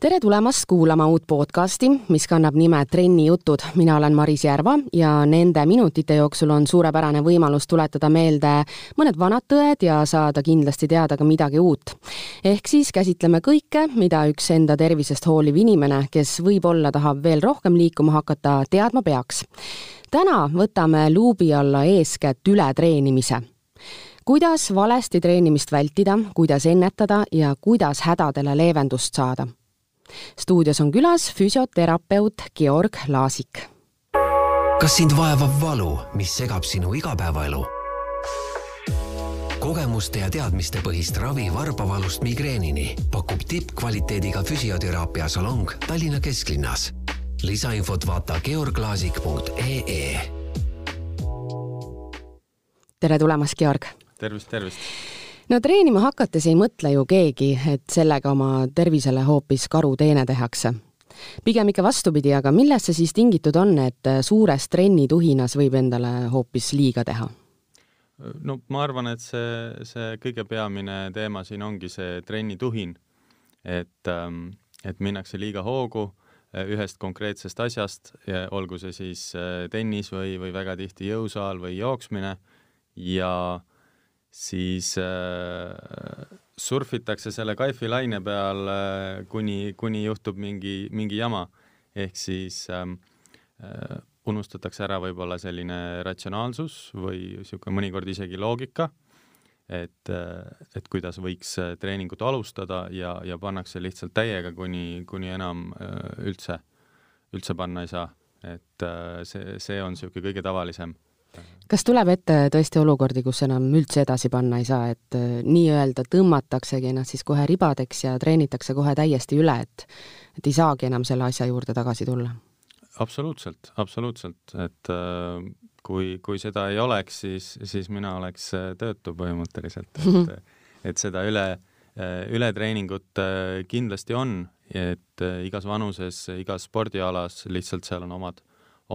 tere tulemast kuulama uut podcasti, mis kannab nime Trenni jutud. mina olen Maris Järva ja nende minutite jooksul on suurepärane võimalus tuletada meelde mõned vanad tõed ja saada kindlasti teada ka midagi uut. ehk siis käsitleme kõike, mida üks enda tervisest hooliv inimene, kes võib-olla tahab veel rohkem liikuma hakata, teadma peaks. täna võtame luubi alla eeskätt ületreenimise kuidas valesti treenimist vältida, kuidas ennetada ja kuidas hädadele leevendust saada stuudios on külas füsioterapeut Georg Laasik. kas sind vaevab valu, mis segab sinu igapäevaelu? kogemuste ja teadmistepõhist ravi varbavalust migreenini pakub tippkvaliteediga füsioteraapia salong Tallinna kesklinnas. lisainfot vaata georglaasik.ee. tere tulemast, Georg! tervist, tervist! No treenima hakates ei mõtle ju keegi, et sellega oma tervisele hoopis karuteene tehakse. pigem ikka vastupidi, aga millest see siis tingitud on, et suures trennituhinas võib endale hoopis liiga teha? no ma arvan, et see, see kõige peamine teema siin ongi see trennituhin, et, ähm, et minnakse liiga hoogu äh, ühest konkreetsest asjast, olgu see siis äh, tennis või, või väga tihti jõusaal või jooksmine ja äh, siis äh, surfitakse selle kaifi laine peal äh, kuni, kuni juhtub mingi, mingi jama. ehk siis ähm, äh, unustatakse ära võib-olla selline ratsionaalsus või niisugune mõnikord isegi loogika, et, äh, et kuidas võiks äh, treeningut alustada ja, ja pannakse lihtsalt täiega, kuni, kuni enam äh, üldse, üldse panna ei saa. et see, see on niisugune kõige tavalisem kas tuleb ette tõesti olukordi, kus enam üldse edasi panna ei saa, et äh, nii-öelda tõmmataksegi ennast siis kohe ribadeks ja treenitakse kohe täiesti üle, et et ei saagi enam selle asja juurde tagasi tulla? absoluutselt, absoluutselt, et äh, kui, kui seda ei oleks, siis, siis mina oleks äh, töötu põhimõtteliselt, et et seda üle, ületreeningut kindlasti on, et igas vanuses, igas spordialas lihtsalt seal on omad,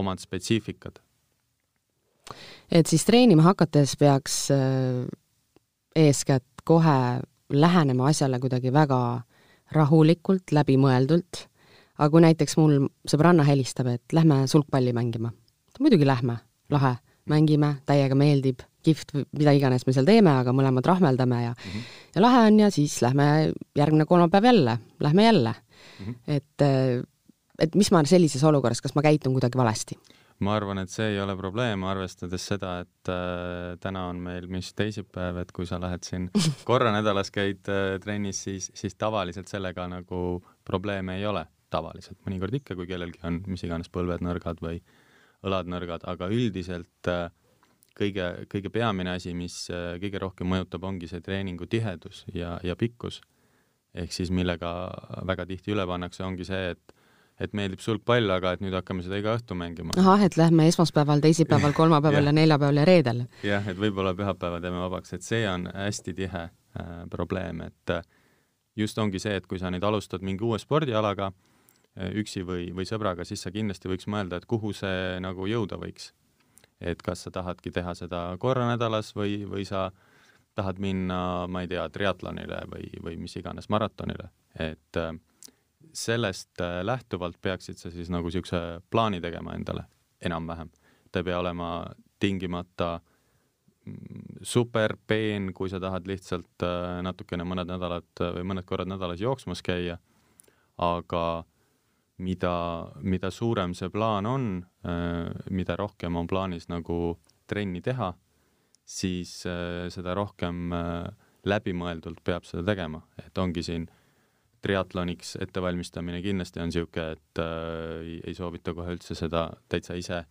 omad spetsiifikad et siis treenima hakates peaks äh, eeskätt kohe lähenema asjale kuidagi väga rahulikult, läbimõeldult, aga kui näiteks mul sõbranna helistab, et lähme sulgpalli mängima, muidugi lähme, lahe, mängime, täiega meeldib, kihvt, mida iganes me seal teeme, aga mõlemad rahmeldame ja mm -hmm. ja lahe on ja siis lähme järgmine kolmapäev jälle, lähme jälle mm. -hmm. et, äh, et mis ma sellises olukorras, kas ma käitun kuidagi valesti? Ma arvan, et see ei ole probleem, arvestades seda, et äh, täna on meil mis teisipäev, et kui sa lähed siin korra nädalas käid äh, trennis, siis, siis tavaliselt sellega nagu probleeme ei ole, tavaliselt, mõnikord ikka, kui kellelgi on mis iganes põlved nõrgad või õlad nõrgad, aga üldiselt äh, kõige, kõige peamine asi, mis äh, kõige rohkem mõjutab, ongi see treeningu tihedus ja, ja pikkus. ehk siis millega väga tihti üle pannakse, ongi see, et et meeldib sulgpall, aga et nüüd hakkame seda iga õhtu mängima. ahah, et lähme esmaspäeval, teisipäeval, kolmapäeval ja neljapäeval ja reedel. jah, et võib-olla pühapäeva teeme vabaks, et see on hästi tihe äh, probleem, et äh, just ongi see, et kui sa nüüd alustad mingi uue spordialaga äh, üksi või, või sõbraga, siis sa kindlasti võiks mõelda, et kuhu see nagu jõuda võiks. et kas sa tahadki teha seda korra nädalas või, või sa tahad minna, ma ei tea, triatlonile või, või mis iganes maratonile, et äh, sellest äh, lähtuvalt peaksid sa siis nagu niisuguse plaani tegema endale enam-vähem. ta ei pea olema tingimata mm, super peen, kui sa tahad lihtsalt äh, natukene mõned nädalad äh, või mõned korrad nädalas jooksmas käia, aga mida, mida suurem see plaan on, mida rohkem on plaanis nagu trenni teha, siis seda rohkem läbimõeldult peab seda tegema, et ongi siin äh, triatloniks ettevalmistamine kindlasti on niisugune, et äh, ei soovita kohe üldse seda täitsa ise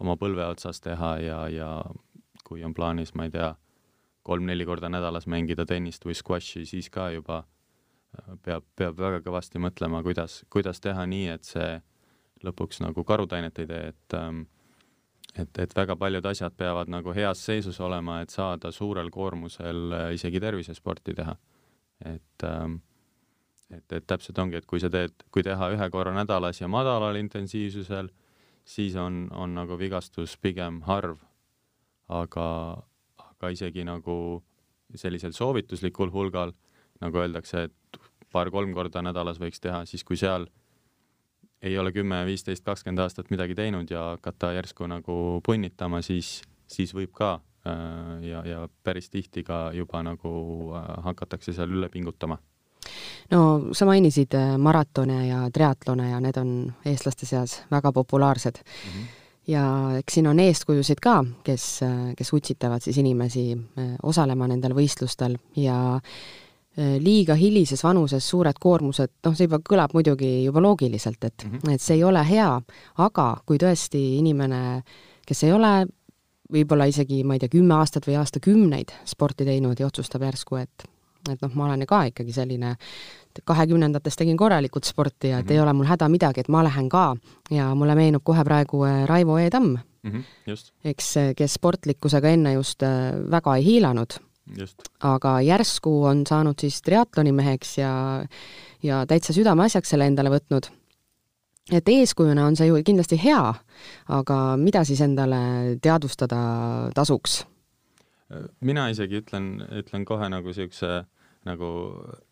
oma põlve otsas teha ja, ja kui on plaanis, ma ei tea, kolm-neli korda nädalas mängida tennist või squashi, siis ka juba äh, peab, peab väga kõvasti mõtlema, kuidas, kuidas teha nii, et see lõpuks nagu karutainet ei tee, et ähm, et, et väga paljud asjad peavad nagu heas seisus olema, et saada suurel koormusel äh, isegi tervisesporti teha. Et ähm, et, et täpselt ongi, et kui sa teed, kui teha ühe korra nädalas ja madalal intensiivsusel, siis on, on nagu vigastus pigem harv. aga, aga isegi nagu sellisel soovituslikul hulgal, nagu öeldakse, et paar-kolm korda nädalas võiks teha, siis kui seal ei ole kümme, viisteist, kakskümmend aastat midagi teinud ja hakata järsku nagu punnitama, siis, siis võib ka äh, ja, ja päris tihti ka juba nagu äh, hakatakse seal üle pingutama no sa mainisid äh, maratone ja triatlone ja need on eestlaste seas väga populaarsed mm. -hmm. ja eks siin on eeskujusid ka, kes, äh, kes utsitavad siis inimesi äh, osalema nendel võistlustel ja liiga hilises vanuses suured koormused, noh, see juba kõlab muidugi juba loogiliselt, et mm, -hmm. et see ei ole hea, aga kui tõesti inimene, kes ei ole võib-olla isegi, ma ei tea, kümme aastat või aastakümneid sporti teinud ja otsustab järsku, et et noh, ma olen ju ka ikkagi selline, kahekümnendates tegin korralikult sporti ja et mm -hmm. ei ole mul häda midagi, et ma lähen ka ja mulle meenub kohe praegu äh, Raivo E. Tamm mm, -hmm, eks, äh, kes sportlikkusega enne just äh, väga ei hiilanud. aga järsku on saanud siis triatlonimeheks ja, ja täitsa südameasjaks selle endale võtnud et eeskujuna on see ju kindlasti hea, aga mida siis endale teadvustada tasuks? Mina isegi ütlen, ütlen kohe nagu siukse nagu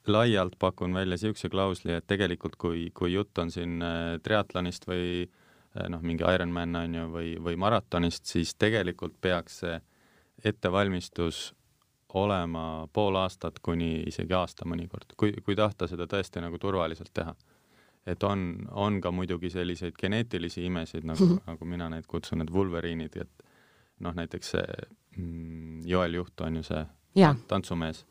laialt pakun välja siukse klausli, et tegelikult kui, kui jutt on siin äh, triatlonist või äh, noh, mingi Ironman on ju, või, või maratonist, siis tegelikult peaks see ettevalmistus olema pool aastat kuni isegi aasta mõnikord, kui, kui tahta seda tõesti nagu turvaliselt teha. et on, on ka muidugi selliseid geneetilisi imesid, nagu nagu mina neid kutsun, need vulveriinid, et noh, näiteks see Joel Juht on ju see ja. tantsumees,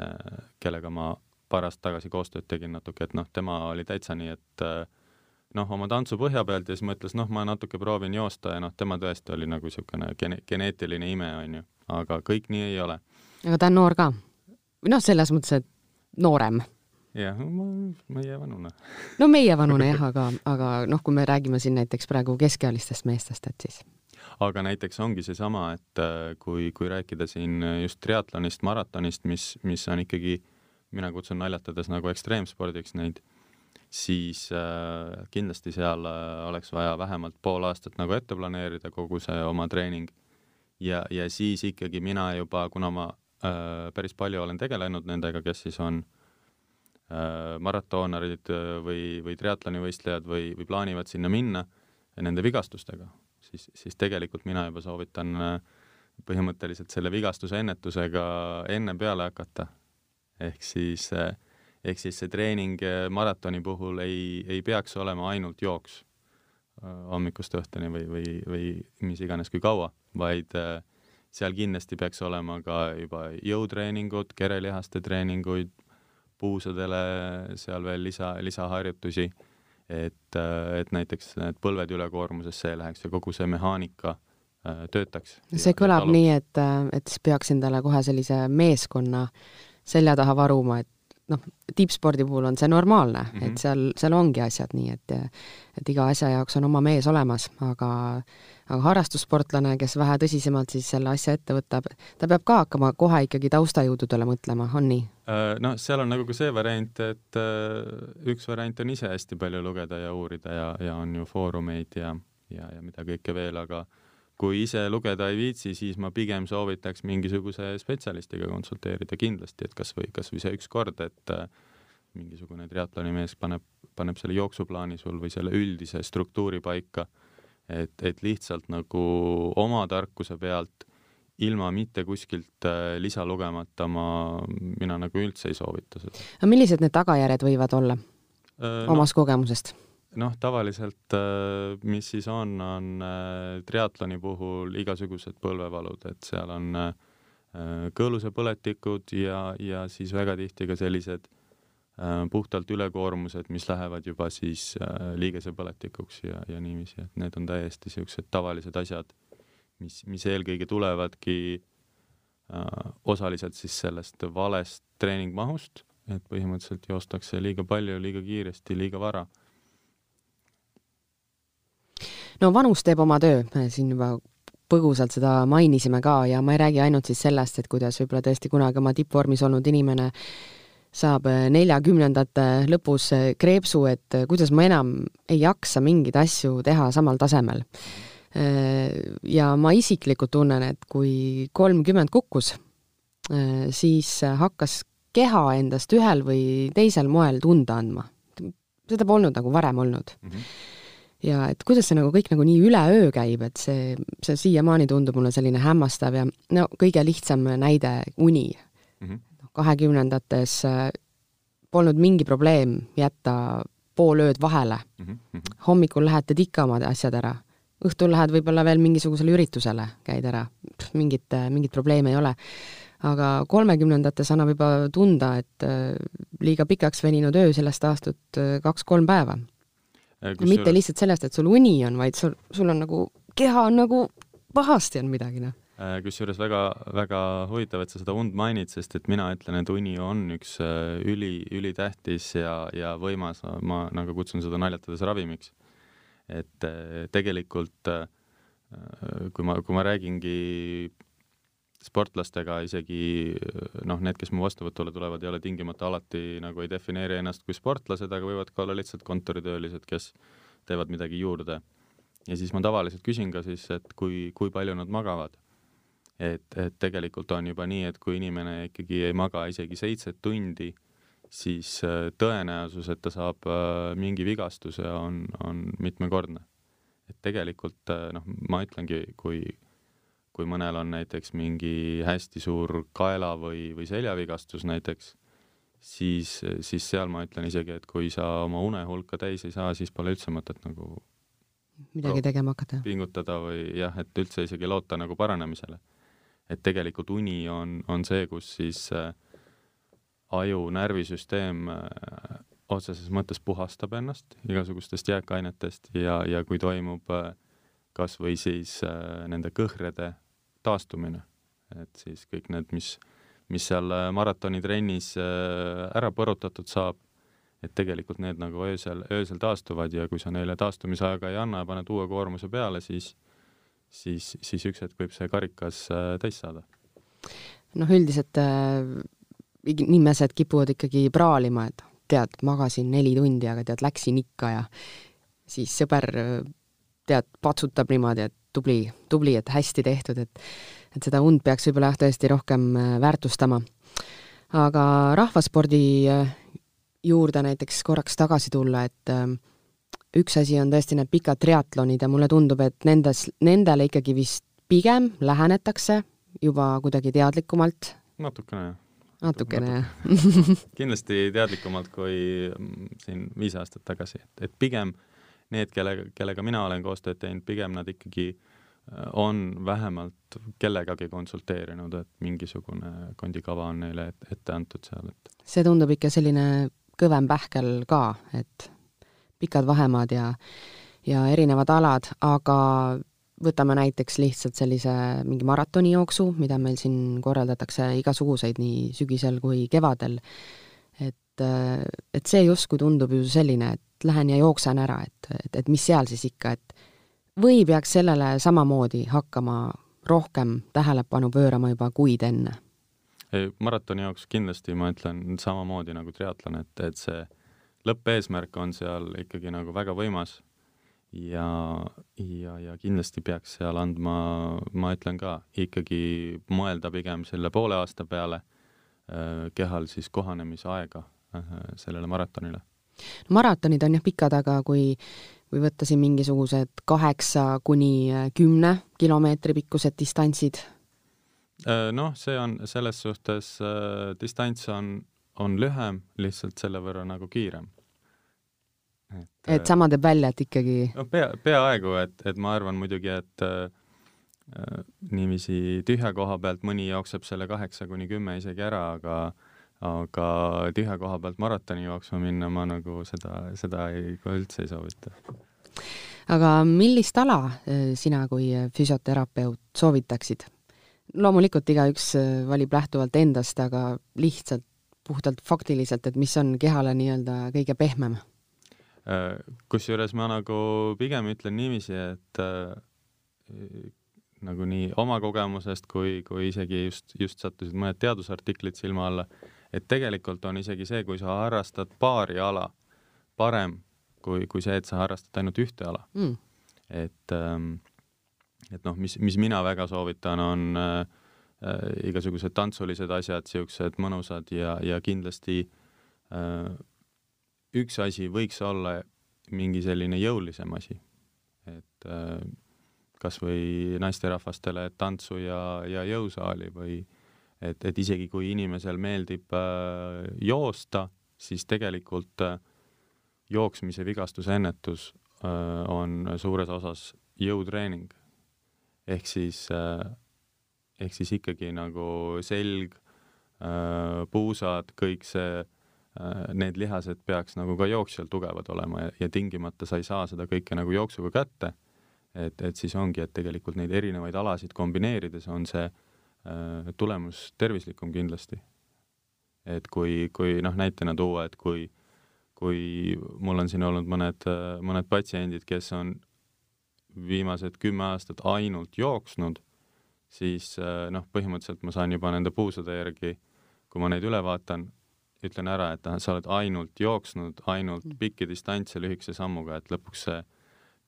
äh, kellega ma paar aastat tagasi koostööd tegin natuke, et noh, tema oli täitsa nii, et äh, noh, oma tantsu põhja pealt ja siis mõtles, noh, ma natuke proovin joosta ja noh, tema tõesti oli nagu niisugune gene-, geneetiline ime, on ju, aga kõik nii ei ole. aga ta on noor ka? või noh, selles mõttes, et noorem? jah, meie vanune. no meie vanune jah, aga, aga noh, kui me räägime siin näiteks praegu keskealistest meestest, et siis aga näiteks ongi seesama, et äh, kui, kui rääkida siin just triatlonist, maratonist, mis, mis on ikkagi, mina kutsun naljatades nagu ekstreemspordiks neid, siis äh, kindlasti seal äh, oleks vaja vähemalt pool aastat nagu ette planeerida kogu see oma treening. ja, ja siis ikkagi mina juba, kuna ma äh, päris palju olen tegelenud nendega, kes siis on äh, maratoonarid äh, või, või triatlonivõistlejad või, või plaanivad sinna minna nende vigastustega siis, siis tegelikult mina juba soovitan äh, põhimõtteliselt selle vigastuse ennetusega enne peale hakata. ehk siis, äh, ehk siis see treening äh, maratoni puhul ei, ei peaks olema ainult jooks hommikust õhtuni või, või, või mis iganes kui kaua, vaid seal kindlasti peaks olema ka juba jõutreeningud, kerelihaste treeninguid, puusadele seal veel lisa, lisaharjutusi et, äh, et näiteks need põlved ülekoormusesse ei läheks ja kogu see mehaanika äh, töötaks. see kõlab nii, et, äh, et siis peaks endale kohe sellise meeskonna selja taha varuma, et noh, tippspordi puhul on see normaalne mm, -hmm. et mhm. seal, seal ongi asjad nii, et et iga asja jaoks on oma mees olemas, aga aga harrastussportlane, kes vähe tõsisemalt siis selle asja ette võtab, ta peab ka hakkama kohe ikkagi taustajõududele mõtlema, on nii? Äh, noh, seal on nagu ka see variant, et äh, üks variant on ise hästi palju lugeda ja uurida ja, ja on ju foorumeid ja, ja, ja mida kõike veel, aga kui ise lugeda ei viitsi, siis ma pigem soovitaks mingisuguse spetsialistiga konsulteerida kindlasti, et kas või, kas või see üks kord, et äh, mingisugune triatlonimees paneb, paneb selle jooksuplaani sul või selle üldise struktuuri paika et, et lihtsalt nagu oma tarkuse pealt ilma mitte kuskilt äh, lisa lugemata ma, mina nagu üldse ei soovita seda. aga millised need tagajärjed võivad olla äh, omast no, kogemusest? Noh, tavaliselt äh, mis siis on, on triatloni puhul igasugused põlvevalud, et seal on kõõlusepõletikud ja, ja siis väga tihti ka sellised Äh, puhtalt ülekoormused, mis lähevad juba siis äh, liigesepõletikuks ja, ja niiviisi, et need on täiesti niisugused tavalised asjad, mis, mis eelkõige tulevadki äh, osaliselt siis sellest valest treeningmahust, et põhimõtteliselt joostakse liiga palju, liiga kiiresti, liiga vara. No vanus teeb oma töö, siin juba põgusalt seda mainisime ka ja ma ei räägi ainult siis sellest, et kuidas võib-olla tõesti kunagi oma tippvormis olnud inimene saab neljakümnendate lõpus kreepsu, et kuidas ma enam ei jaksa mingeid asju teha samal tasemel. Ja ma isiklikult tunnen, et kui kolmkümmend kukkus, siis hakkas keha endast ühel või teisel moel tunda andma. seda polnud nagu varem olnud mm. -hmm. Ja et kuidas see nagu kõik nagu nii üleöö käib, et see, see siiamaani tundub mulle selline hämmastav ja no kõige lihtsam näide, uni mm. -hmm. kahekümnendates äh, polnud mingi probleem jätta pool ööd vahele mm. -hmm. hommikul lähed, teed ikka oma asjad ära. õhtul lähed võib-olla veel mingisugusele üritusele, käid ära, mingit, mingit probleemi ei ole aga kolmekümnendates annab juba tunda, et äh, liiga pikaks veninud öö sellest äh, kaks-kolm päeva. Äh, mitte lihtsalt sellest, et sul uni on, vaid sul, sul on nagu, keha on nagu pahasti on midagi, noh kusjuures väga, väga huvitav, et sa seda und mainid, sest et mina ütlen, et uni on üks üli, ülitähtis ja, ja võimas, ma nagu kutsun seda naljatades ravimiks. et tegelikult kui ma, kui ma räägingi sportlastega isegi noh, need, kes mu vastuvõtule tulevad, ei ole tingimata alati nagu ei defineeri ennast kui sportlased, aga võivad ka olla lihtsalt kontoritöölised, kes teevad midagi juurde. ja siis ma tavaliselt küsin ka siis, et kui, kui palju nad magavad. et, et tegelikult on juba nii, et kui inimene ikkagi ei maga isegi seitse tundi, siis äh, tõenäosus, et ta saab äh, mingi vigastuse, on, on mitmekordne. et tegelikult äh, noh, ma ütlengi, kui kui mõnel on näiteks mingi hästi suur kaela või, või seljavigastus näiteks, siis, siis seal ma ütlen isegi, et kui sa oma unehulka täis ei saa, siis pole üldse mõtet nagu midagi tegema hakata. pingutada või jah, et üldse isegi loota nagu paranemisele. et tegelikult uni on, on see, kus siis äh, aju närvisüsteem äh, otseses mõttes puhastab ennast igasugustest jääkainetest ja, ja kui toimub äh, kas või siis äh, nende kõhrede taastumine. et siis kõik need, mis, mis seal äh, maratonitrennis äh, ära põrutatud saab, et tegelikult need nagu öösel, öösel taastuvad ja kui sa neile taastumisaega ei anna ja paned uue koormuse peale, siis siis, siis üks hetk võib see karikas äh, täis saada. noh, üldiselt äh, inimesed kipuvad ikkagi praalima, et tead, magasin neli tundi, aga tead, läksin ikka ja siis sõber tead, patsutab niimoodi, et tubli, tubli, et hästi tehtud, et et seda und peaks võib-olla jah, tõesti rohkem äh, väärtustama. aga rahvaspordi äh, juurde näiteks korraks tagasi tulla, et äh, üks asi on tõesti need pikad triatlonid ja mulle tundub, et nendes, nendele ikkagi vist pigem lähenetakse juba kuidagi teadlikumalt. natukene jah natukene jah kindlasti teadlikumalt kui mm, siin viis aastat tagasi, et, et pigem need, kellega, kellega mina olen koostööd teinud, pigem nad ikkagi äh, on vähemalt kellegagi konsulteerinud, et mingisugune kondikava on neile et, ette antud seal, et see tundub ikka selline kõvem pähkel ka, et pikad vahemaad ja ja erinevad alad, aga võtame näiteks lihtsalt sellise mingi maratonijooksu, mida meil siin korraldatakse igasuguseid nii sügisel kui kevadel, et, et see justkui tundub ju selline, et lähen ja jooksen ära, et, et, et mis seal siis ikka, et või peaks sellele samamoodi hakkama rohkem tähelepanu pöörama juba kuid enne? maratoni jaoks kindlasti ma ütlen samamoodi nagu triatlon, et, et see lõppeesmärk on seal ikkagi nagu väga võimas ja, ja, ja kindlasti peaks seal andma, ma ütlen ka, ikkagi mõelda pigem selle poole aasta peale äh, kehal siis kohanemisaega sellele maratonile maratonid on jah pikad, aga kui või võtta siin mingisugused kaheksa kuni kümne kilomeetri pikkused distantsid? Äh, noh, see on selles suhtes äh,, distants on, on lühem, lihtsalt selle võrra nagu kiirem. et, et sama teeb välja, et ikkagi no pea, peaaegu, et, et ma arvan muidugi, et äh, äh, niiviisi tühja koha pealt mõni jookseb selle kaheksa kuni kümme isegi ära, aga äh, aga tühja koha pealt maratoni jooksma minna ma nagu seda, seda ei, kohe üldse ei soovita. aga millist ala äh, sina kui füsioterapeut soovitaksid? loomulikult igaüks äh, valib lähtuvalt endast, aga lihtsalt puhtalt faktiliselt, et mis on kehale nii-öelda kõige pehmem? Äh, kusjuures ma nagu pigem ütlen niiviisi, et nagu nii oma kogemusest kui, kui isegi just, just sattusid mõned teadusartiklid silma alla, et tegelikult on isegi see, kui sa harrastad paari ala, parem kui, kui see, et sa harrastad ainult ühte ala. Mm.. et ähm, et noh, mis, mis mina väga soovitan, on äh, äh, igasugused tantsulised asjad, siuksed mõnusad ja, ja kindlasti äh, üks asi võiks olla mingi selline jõulisem asi, et äh, kasvõi naisterahvastele tantsu ja, ja jõusaali või et, et isegi kui inimesel meeldib äh, joosta, siis tegelikult äh, jooksmise vigastuse ennetus äh, on suures osas jõutreening ehk siis, äh, ehk siis ikkagi nagu selg, äh, puusad, kõik see, äh, need lihased peaks nagu ka jooksjal tugevad olema ja, ja tingimata sa ei saa seda kõike nagu jooksuga kätte. et, et siis ongi, et tegelikult neid erinevaid alasid kombineerides on see äh, tulemus tervislikum kindlasti. et kui, kui noh, näitena tuua, et kui kui mul on siin olnud mõned, mõned patsiendid, kes on viimased kümme aastat ainult jooksnud, siis äh, noh, põhimõtteliselt ma saan juba nende puusade järgi, kui ma neid üle vaatan, ütlen ära, et sa oled ainult jooksnud, ainult mm. pikki distantse lühikese sammuga, et lõpuks see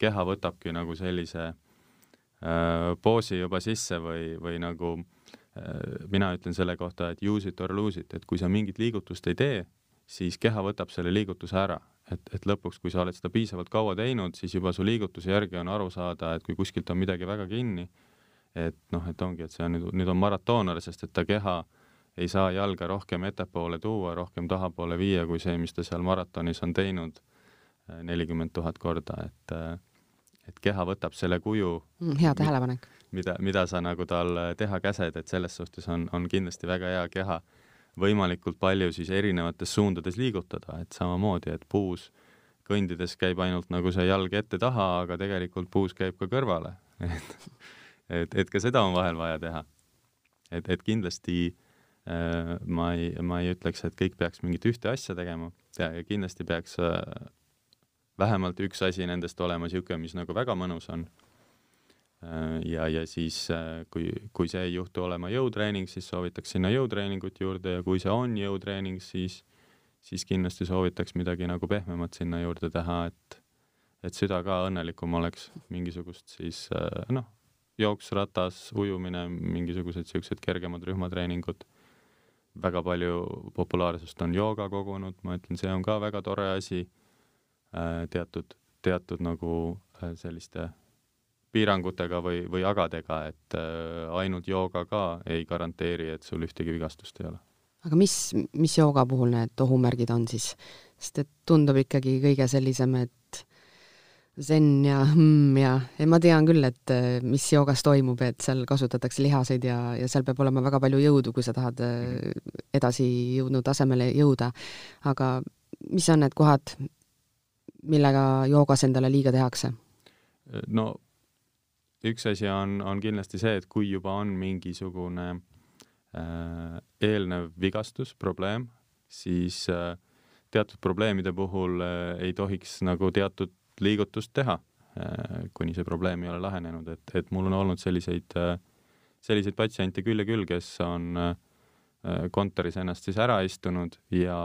keha võtabki nagu sellise äh, poosi juba sisse või, või nagu äh, mina ütlen selle kohta, et use it or lose it, et kui sa mingit liigutust ei tee, siis keha võtab selle liigutuse ära. Et, et lõpuks, kui sa oled seda piisavalt kaua teinud, siis juba su liigutuse järgi on aru saada, et kui kuskilt on midagi väga kinni, et noh, et ongi, et see on nüüd, nüüd on maratooner, sest et ta keha ei saa jalga rohkem ettepoole tuua, rohkem tahapoole viia kui see, mis ta seal maratonis on teinud äh, nelikümmend tuhat korda, et äh, et keha võtab selle kuju mm,. hea tähelepanek. mida, mida sa nagu tal teha käsed, et selles suhtes on, on kindlasti väga hea keha võimalikult palju siis erinevates suundades liigutada, et samamoodi, et puus kõndides käib ainult nagu see jalg ette-taha, aga tegelikult puus käib ka kõrvale et, et, et ka seda on vahel vaja teha. et, et kindlasti äh, ma ei, ma ei ütleks, et kõik peaks mingit ühte asja tegema ja kindlasti peaks äh, vähemalt üks asi nendest olema niisugune, mis nagu väga mõnus on Äh, ja, ja siis äh, kui, kui see ei juhtu olema jõutreening, siis soovitaks sinna jõutreeningut juurde ja kui see on jõutreening, siis, siis kindlasti soovitaks midagi nagu pehmemat sinna juurde teha, et, et süda ka õnnelikum oleks, mingisugust siis äh, noh, jooks, ratas, ujumine, mingisugused siuksed kergemad rühmatreeningud. väga palju populaarsust on jooga kogunud, ma ütlen, see on ka väga tore asi. Teatud, teatud nagu selliste piirangutega või, või agadega, et äh, ainult jooga ka ei garanteeri, et sul ühtegi vigastust ei ole. aga mis, mis jooga puhul need ohumärgid on siis? sest et tundub ikkagi kõige sellisem, et zen ja mm ja, ja ma tean küll, et äh, mis joogas toimub, et seal kasutatakse lihaseid ja, ja seal peab olema väga palju jõudu, kui sa tahad äh, edasi jõudnud tasemele jõuda. aga mis on need kohad, millega joogas endale liiga tehakse? no üks asi on, on kindlasti see, et kui juba on mingisugune äh, eelnev vigastus, probleem, siis äh, teatud probleemide puhul äh, ei tohiks nagu teatud liigutust teha äh,, kuni see probleem ei ole lahenenud, et, et mul on olnud selliseid äh,, selliseid patsiente küll ja küll, kes on äh, kontoris ennast siis ära istunud ja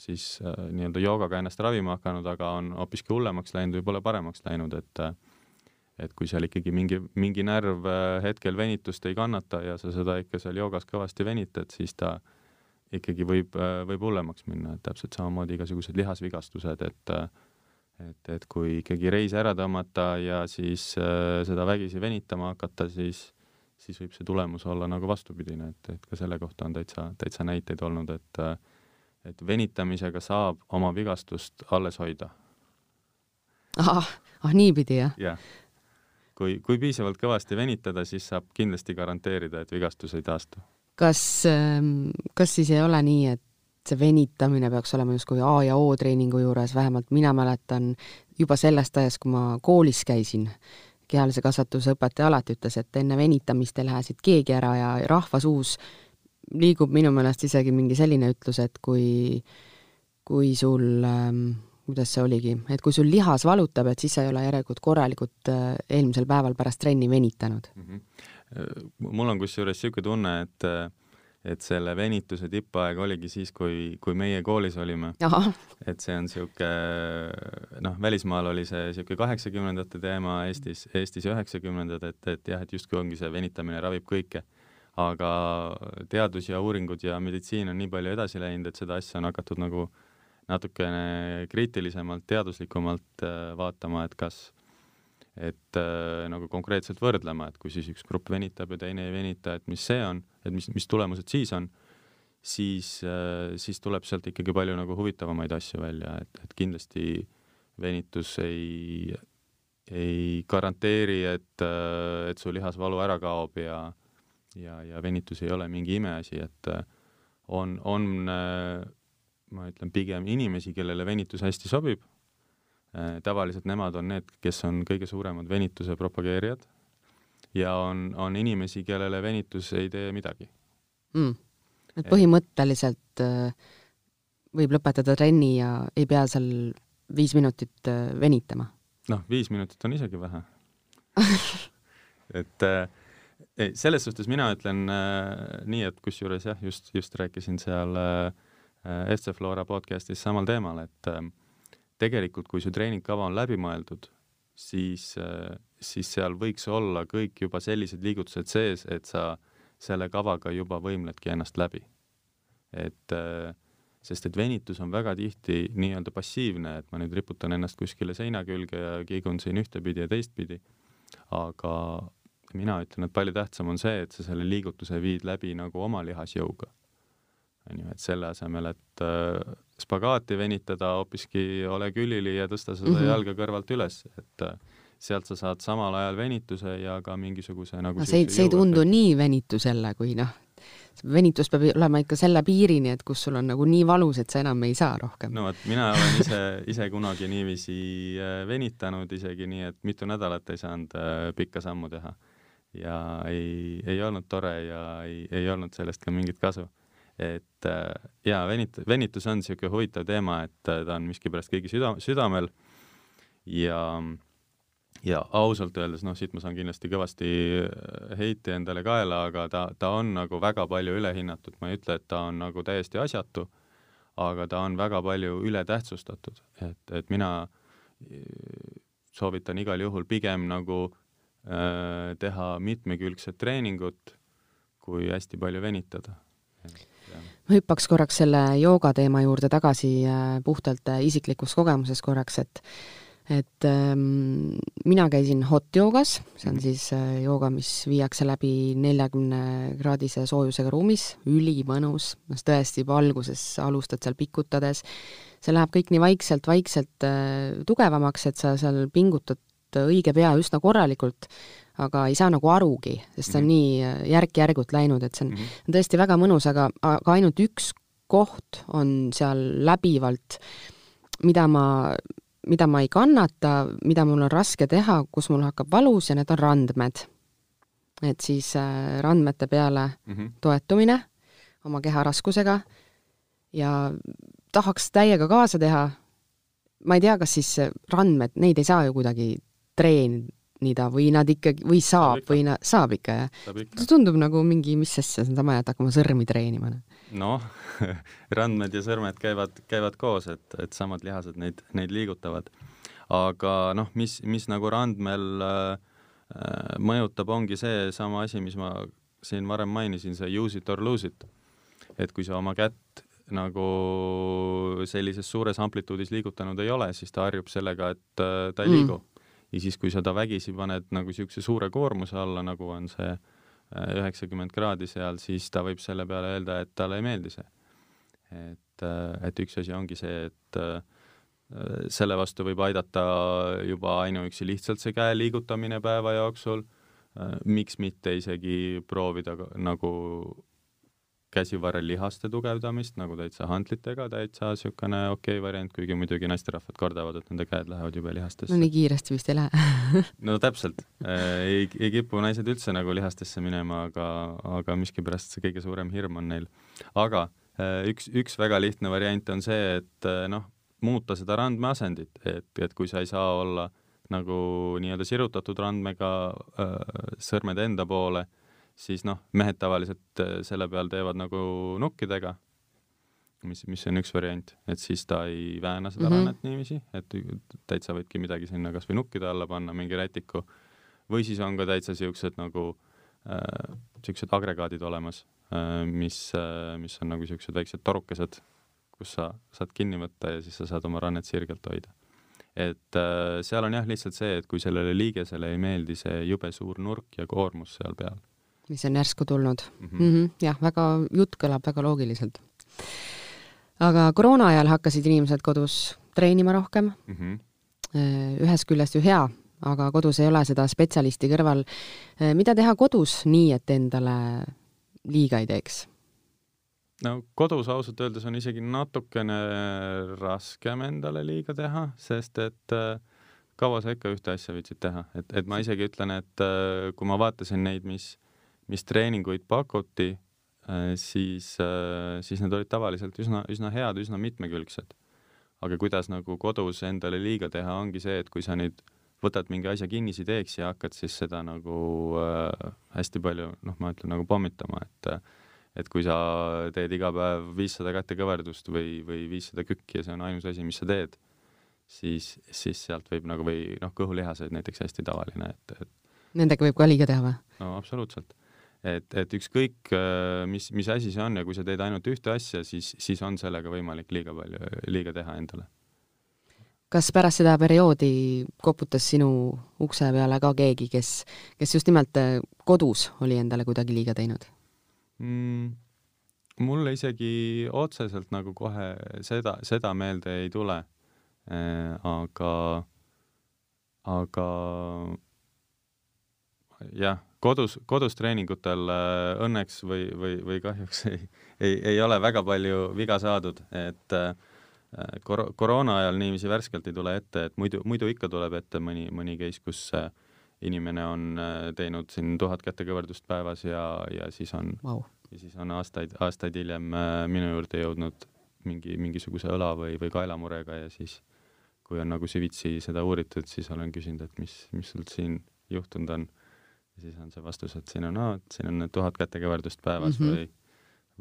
siis äh, nii-öelda joogaga ennast ravima hakanud, aga on hoopiski hullemaks läinud või pole paremaks läinud, et äh, et kui seal ikkagi mingi, mingi närv äh, hetkel venitust ei kannata ja sa seda ikka seal joogas kõvasti venitad, siis ta ikkagi võib, äh, võib hullemaks minna, et täpselt samamoodi igasugused lihasvigastused, et äh, et, et kui ikkagi reis ära tõmmata ja siis äh, seda vägisi venitama hakata, siis, siis võib see tulemus olla nagu vastupidine, et, et ka selle kohta on täitsa, täitsa näiteid olnud, et et venitamisega saab oma vigastust alles hoida. ahah, ah niipidi jah ja.? kui, kui piisavalt kõvasti venitada, siis saab kindlasti garanteerida, et vigastus ei taastu. kas, ähm, kas siis ei ole nii, et see venitamine peaks olema justkui A ja O treeningu juures, vähemalt mina mäletan juba sellest ajast, kui ma koolis käisin, kehalise kasvatuse õpetaja alati ütles, et enne venitamist ei lähe siit keegi ära ja rahvasuus liigub minu meelest isegi mingi selline ütlus, et kui, kui sul ähm, kuidas see oligi, et kui sul lihas valutab, et siis sa ei ole järelikult korralikult äh, eelmisel päeval pärast trenni venitanud mm. -hmm. mul on kusjuures niisugune tunne, et et selle venituse tippaeg oligi siis, kui, kui meie koolis olime. et see on niisugune noh, välismaal oli see niisugune kaheksakümnendate teema, Eestis, Eestis üheksakümnendad, et, et jah, et justkui ongi see venitamine ravib kõike. Aga teadus ja uuringud ja meditsiin on nii palju edasi läinud, et seda asja on hakatud nagu natukene kriitilisemalt, teaduslikumalt äh, vaatama, et kas et äh, nagu konkreetselt võrdlema, et kui siis üks grupp venitab ja teine ei venita, et mis see on, et mis, mis tulemused siis on, siis äh,, siis tuleb sealt ikkagi palju nagu huvitavamaid asju välja, et, et kindlasti venitus ei, ei garanteeri, et et su lihasvalu ära kaob ja ja, ja venitus ei ole mingi imeasi, et äh, on, on äh, ma ütlen pigem inimesi, kellele venitus hästi sobib. Äh, tavaliselt nemad on need, kes on kõige suuremad venituse propageerijad ja on, on inimesi, kellele venitus ei tee midagi. Mm.. et põhimõtteliselt äh, võib lõpetada trenni ja ei pea seal viis minutit äh, venitama? noh, viis minutit on isegi vähe. Et ei, selles suhtes mina ütlen äh, nii, et kusjuures jah, just, just rääkisin seal äh, FC Flora podcastis samal teemal, et äh, tegelikult, kui su treeningkava on läbimõeldud, siis, äh, siis seal võiks olla kõik juba sellised liigutused sees, et sa selle kavaga juba võimledki ennast läbi. et äh, sest et venitus on väga tihti nii-öelda passiivne, et ma nüüd riputan ennast kuskile seina külge ja kiigun siin ühtepidi ja teistpidi, aga mina ütlen, et palju tähtsam on see, et sa selle liigutuse viid läbi nagu oma lihasjõuga on ju, et selle asemel, et äh, spagaati venitada, hoopiski ole külili ja tõsta seda mm -hmm. jalga kõrvalt üles, et äh, sealt sa saad samal ajal venituse ja ka mingisuguse nagu no see, see ei tundu nii venitus jälle, kui noh, venitus peab olema ikka selle piirini, et kus sul on nagu nii valus, et sa enam ei saa rohkem. no vot, mina olen ise, ise kunagi niiviisi äh, venitanud isegi nii, et mitu nädalat ei saanud äh, pikka sammu teha. Ja ei, ei olnud tore ja ei, ei olnud sellest ka mingit kasu. Et äh, jaa, venit-, venitus on niisugune huvitav teema, et äh, ta on miskipärast kõigi süda, südamel. Ja ja ausalt öeldes, noh, siit ma saan kindlasti kõvasti äh, heiti endale kaela, aga ta, ta on nagu väga palju ülehinnatud, ma ei ütle, et ta on nagu täiesti asjatu, aga ta on väga palju ületähtsustatud, et, et mina soovitan igal juhul pigem nagu teha mitmekülgset treeningut, kui hästi palju venitada ma hüppaks korraks selle jooga teema juurde tagasi äh, puhtalt äh, isiklikust kogemusest korraks, et et ähm, mina käisin hot joogas, see on mhm. siis äh, jooga, mis viiakse läbi neljakümne kraadise soojusega ruumis, ülimõnus, noh tõesti alguses alustad seal pikutades, see läheb kõik nii vaikselt, vaikselt äh, tugevamaks, et sa seal pingutad õige pea üsna korralikult aga ei saa nagu arugi, sest see on mm -hmm. nii äh, järk-järgult läinud, et see on mm -hmm. tõesti väga mõnus, aga, aga ainult üks koht on seal läbivalt, mida ma, mida ma ei kannata, mida mul on raske teha, kus mul hakkab valus ja need on randmed. et siis äh, randmete peale mm -hmm. toetumine oma keha raskusega ja tahaks täiega kaasa teha, ma ei tea, kas siis randmed, neid ei saa ju kuidagi treenida nida või nad ikkagi, või saab, saab või na-, saab ikka, jah? see tundub nagu mingi, mis asja, sama, et hakkama sõrmi treenima. noh, randmed ja sõrmed käivad, käivad koos, et, et samad lihased neid, neid liigutavad. aga noh, mis, mis nagu randmel äh, mõjutab, ongi seesama asi, mis ma siin varem mainisin, see use it or lose it. et kui sa oma kätt nagu sellises suures amplituudis liigutanud ei ole, siis ta harjub sellega, et äh, ta ei mm. Ja siis, kui seda vägisi paned nagu niisuguse suure koormuse alla, nagu on see äh, üheksakümmend kraadi seal, siis ta võib selle peale öelda, et talle ei meeldi see. et, äh, et üks asi ongi see, et äh, selle vastu võib aidata juba ainuüksi lihtsalt see käe liigutamine päeva jooksul, miks mitte isegi proovida nagu käsivarrelihaste tugevdamist nagu täitsa hantlitega, täitsa niisugune okei okay variant, kuigi muidugi naisterahvad kardavad, et nende käed lähevad jube lihastesse. no nii kiiresti vist ei lähe no täpselt äh,, ei, ei kipu naised üldse nagu lihastesse minema, aga, aga miskipärast see kõige suurem hirm on neil. aga äh, üks, üks väga lihtne variant on see, et äh, noh, muuta seda randmeasendit, et, et kui sa ei saa olla nagu nii-öelda sirutatud randmega äh, sõrmed enda poole, siis noh, mehed tavaliselt selle peal teevad nagu nukkidega, mis, mis on üks variant, et siis ta ei vääna seda mm -hmm. rannet niiviisi, et täitsa võidki midagi sinna kas või nukkide alla panna, mingi rätiku, või siis on ka täitsa siuksed nagu äh, siuksed agregaadid olemas äh,, mis äh,, mis on nagu siuksed väiksed torukesed, kus sa saad kinni võtta ja siis sa saad oma rannet sirgelt hoida. et äh, seal on jah, lihtsalt see, et kui sellele liigesele ei meeldi see jube suur nurk ja koormus seal peal. Mis on järsku tulnud mm. -hmm. Mm -hmm, jah, väga, jutt kõlab väga loogiliselt aga koroona ajal hakkasid inimesed kodus treenima rohkem mm. -hmm. ühest küljest ju hea, aga kodus ei ole seda spetsialisti kõrval. Äh, mida teha kodus nii, et endale liiga ei teeks? no kodus ausalt öeldes on isegi natukene raskem endale liiga teha, sest et äh, kaua sa ikka ühte asja viitsid teha, et, et ma isegi ütlen, et kui ma vaatasin neid, mis, mis treeninguid pakuti Äh, siis, äh, siis need olid tavaliselt üsna, üsna head, üsna mitmekülgsed. aga kuidas nagu kodus endale liiga teha, ongi see, et kui sa nüüd võtad mingi asja kinnisideeks ja hakkad siis seda nagu äh, hästi palju, noh, ma ütlen nagu pommitama, et et kui sa teed iga päev viissada kätekõverdust või, või viissada kükki ja see on ainus asi, mis sa teed, siis, siis sealt võib nagu või noh, kõhulihased näiteks hästi tavaline, et, et Nendega võib ka liiga teha või? no absoluutselt et, et ükskõik, äh, mis, mis asi see on ja kui sa teed ainult ühte asja, siis, siis on sellega võimalik liiga palju, liiga teha endale. kas pärast seda perioodi koputas sinu ukse peale ka keegi, kes, kes just nimelt äh, kodus oli endale kuidagi liiga teinud mm,? mulle isegi otseselt nagu kohe seda, seda meelde ei tule äh,. aga, aga jah kodus, kodus treeningutel äh, õnneks või, või, või kahjuks ei, ei, ei ole väga palju viga saadud, et äh, kor-, koroona ajal niiviisi värskelt ei tule ette, et muidu, muidu ikka tuleb ette mõni, mõni case, kus äh, inimene on teinud siin tuhat kätekõverdust päevas ja, ja siis on wow., ja siis on aastaid, aastaid hiljem minu juurde jõudnud mingi, mingisuguse õla või, või kaelamurega ja siis kui on nagu süvitsi seda uuritud, siis olen küsinud, et mis, mis sul siin juhtunud on ja siis on see vastus, et siin on, et siin on tuhat kätekõverdust päevas mm -hmm. või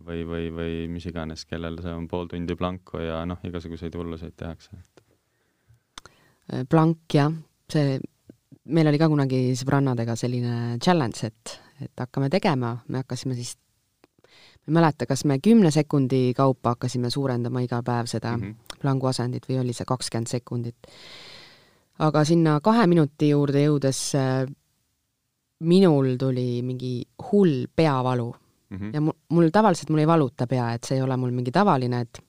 või, või, või mis iganes, kellel see on pool tundi planku ja noh, igasuguseid hulluseid tehakse, et. plank jah, see, meil oli ka kunagi sõbrannadega selline challenge, et, et hakkame tegema, me hakkasime siis ei mäleta, kas me kümne sekundi kaupa hakkasime suurendama iga päev seda mm -hmm. plangu asendit või oli see kakskümmend sekundit. aga sinna kahe minuti juurde jõudes minul tuli mingi hull peavalu mm -hmm. ja mul, mul tavaliselt mul ei valuta pea, et see ei ole mul mingi tavaline, et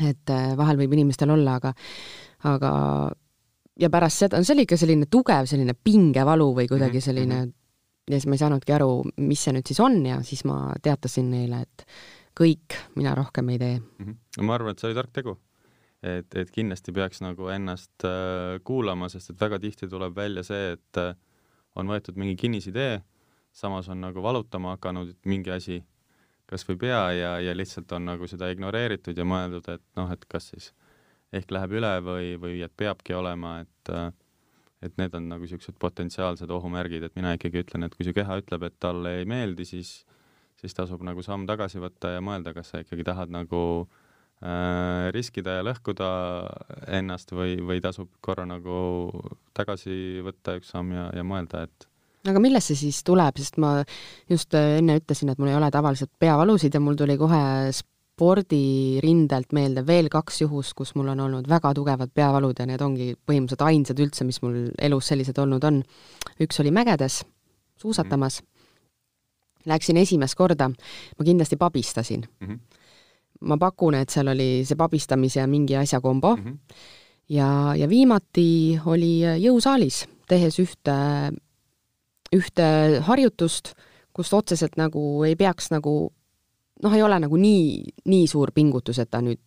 et äh, vahel võib inimestel olla, aga aga ja pärast seda, see oli ikka selline tugev selline pingevalu või kuidagi mhm, selline mm -hmm. ja siis ma ei saanudki aru, mis see nüüd siis on ja siis ma teatasin neile, et kõik, mina rohkem ei tee mm. -hmm. no ma arvan, et see oli tark tegu. et, et kindlasti peaks nagu ennast äh, kuulama, sest et väga tihti tuleb välja see, et äh, on võetud mingi kinnisidee, samas on nagu valutama hakanud mingi asi, kas või pea ja, ja lihtsalt on nagu seda ignoreeritud ja mõeldud, et noh, et kas siis ehk läheb üle või, või et peabki olema, et et need on nagu niisugused potentsiaalsed ohumärgid, et mina ikkagi ütlen, et kui su keha ütleb, et talle ei meeldi, siis siis tasub nagu samm tagasi võtta ja mõelda, kas sa ikkagi tahad nagu äh, riskida ja lõhkuda ennast või, või tasub korra nagu tagasi võtta üks samm ja, ja mõelda, et aga millest see siis tuleb, sest ma just äh, enne ütlesin, et mul ei ole tavaliselt peavalusid ja mul tuli kohe spordirindelt meelde veel kaks juhust, kus mul on olnud väga tugevad peavalud ja need ongi põhimõtteliselt ainsad üldse, mis mul elus sellised olnud on. üks oli mägedes, suusatamas mm. -hmm. Läksin esimest korda, ma kindlasti pabistasin mm. -hmm ma pakun, et seal oli see pabistamise mingi asja kombo mm. -hmm. ja, ja viimati oli jõusaalis, tehes ühte, ühte harjutust, kus otseselt nagu ei peaks nagu noh, ei ole nagu nii, nii suur pingutus, et ta nüüd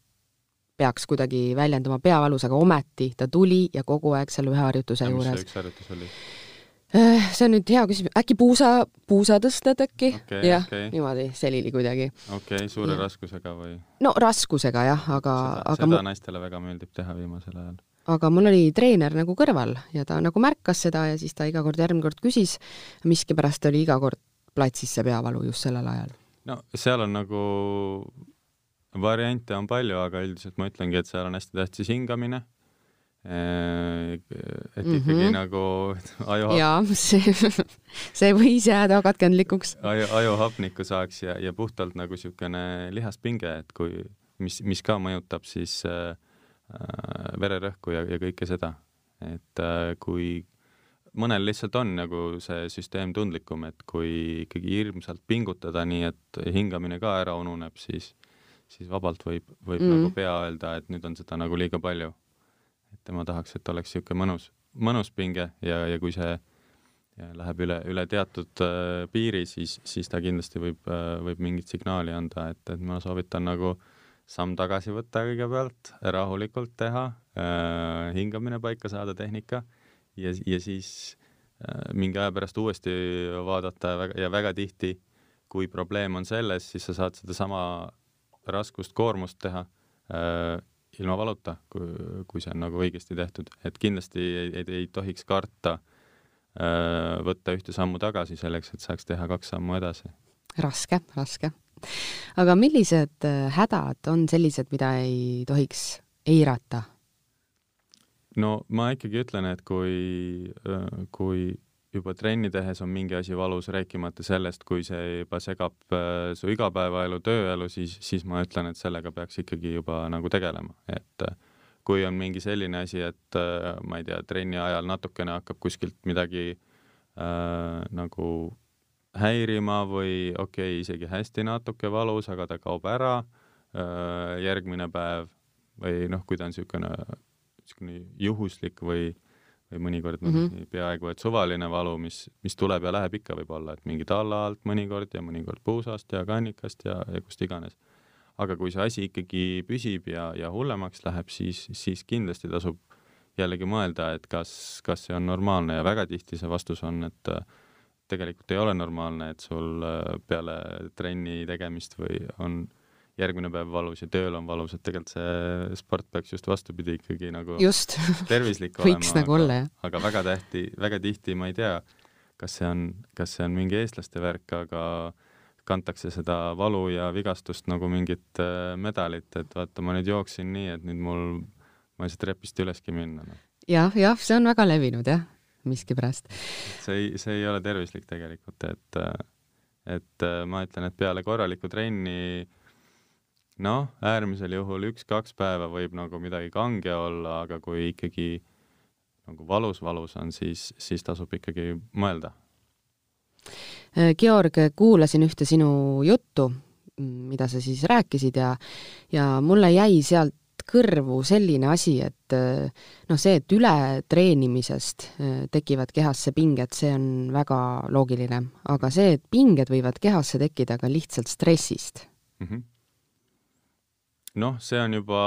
peaks kuidagi väljendama peavalus, aga ometi ta tuli ja kogu aeg selle ühe harjutuse ja juures. mis see üks harjutus oli? Äh, see on nüüd hea küsimus, äkki puusa, puusatõsted äkki okay,? jah okay., niimoodi selili kuidagi. okei okay,, suure ja. raskusega või? no raskusega jah, aga, aga seda naistele väga meeldib teha viimasel ajal. aga mul oli treener nagu kõrval ja ta nagu märkas seda ja siis ta iga kord, järgmine kord küsis, miskipärast oli iga kord platsis see peavalu just sellel ajal? no seal on nagu, variante on palju, aga üldiselt ma ütlengi, et seal on hästi tähtis hingamine et ikkagi mm -hmm. nagu aju jaa, see, see võis jääda katkendlikuks. aju, ajuhapnikku saaks ja, ja puhtalt nagu niisugune lihaspinge, et kui, mis, mis ka mõjutab siis äh, äh, vererõhku ja, ja kõike seda. et äh, kui mõnel lihtsalt on nagu see süsteem tundlikum, et kui ikkagi hirmsalt pingutada, nii et hingamine ka ära ununeb, siis, siis vabalt võib, võib mm. nagu pea öelda, et nüüd on seda nagu liiga palju et tema tahaks, et oleks niisugune mõnus, mõnus pinge ja, ja kui see läheb üle, üle teatud äh, piiri, siis, siis ta kindlasti võib äh,, võib mingit signaali anda, et, et ma soovitan nagu samm tagasi võtta kõigepealt, rahulikult teha äh,, hingamine paika saada, tehnika, ja, ja siis äh, mingi aja pärast uuesti vaadata ja väga, ja väga tihti, kui probleem on selles, siis sa saad sedasama raskust, koormust teha äh, ilma valuta, kui, kui see on nagu õigesti tehtud, et kindlasti ei, ei, ei tohiks karta äh, võtta ühte sammu tagasi selleks, et saaks teha kaks sammu edasi. raske, raske. aga millised äh, hädad on sellised, mida ei tohiks eirata? no ma ikkagi ütlen, et kui, äh, kui juba trenni tehes on mingi asi valus, rääkimata sellest, kui see juba segab äh, su igapäevaelu, tööelu, siis, siis ma ütlen, et sellega peaks ikkagi juba nagu tegelema, et äh, kui on mingi selline asi, et äh, ma ei tea, trenni ajal natukene hakkab kuskilt midagi äh, nagu häirima või okei okay,, isegi hästi natuke valus, aga ta kaob ära äh, järgmine päev või noh, kui ta on niisugune, niisugune juhuslik või äh, või mõnikord mm -hmm. peaaegu et suvaline valu, mis, mis tuleb ja läheb ikka võib-olla, et mingi talla alt mõnikord ja mõnikord puusast ja kannikast ja, ja kust iganes. aga kui see asi ikkagi püsib ja, ja hullemaks läheb, siis, siis kindlasti tasub jällegi mõelda, et kas, kas see on normaalne ja väga tihti see vastus on, et tegelikult ei ole normaalne, et sul äh, peale trenni tegemist või on järgmine päev valus ja tööl on valus, et tegelikult see sport peaks just vastupidi ikkagi nagu just. tervislik võiks olema, nagu olla, jah. aga väga tähti, väga tihti ma ei tea, kas see on, kas see on mingi eestlaste värk, aga kantakse seda valu ja vigastust nagu mingit äh, medalit, et vaata, ma nüüd jooksin nii, et nüüd mul, ma ei saa trepist üleski minna no.. jah, jah, see on väga levinud jah, miskipärast. see ei, see ei ole tervislik tegelikult, et, et äh, ma ütlen, et peale korralikku trenni äh, noh, äärmisel juhul üks-kaks päeva võib nagu midagi kange olla, aga kui ikkagi nagu valus-valus on, siis, siis tasub ikkagi mõelda. Georg, kuulasin ühte sinu juttu, mida sa siis rääkisid ja, ja mulle jäi sealt kõrvu selline asi, et noh, see, et ületreenimisest äh, tekivad kehasse pinged, see on väga loogiline, aga see, et pinged võivad kehasse tekkida ka lihtsalt stressist mm. -hmm noh, see on juba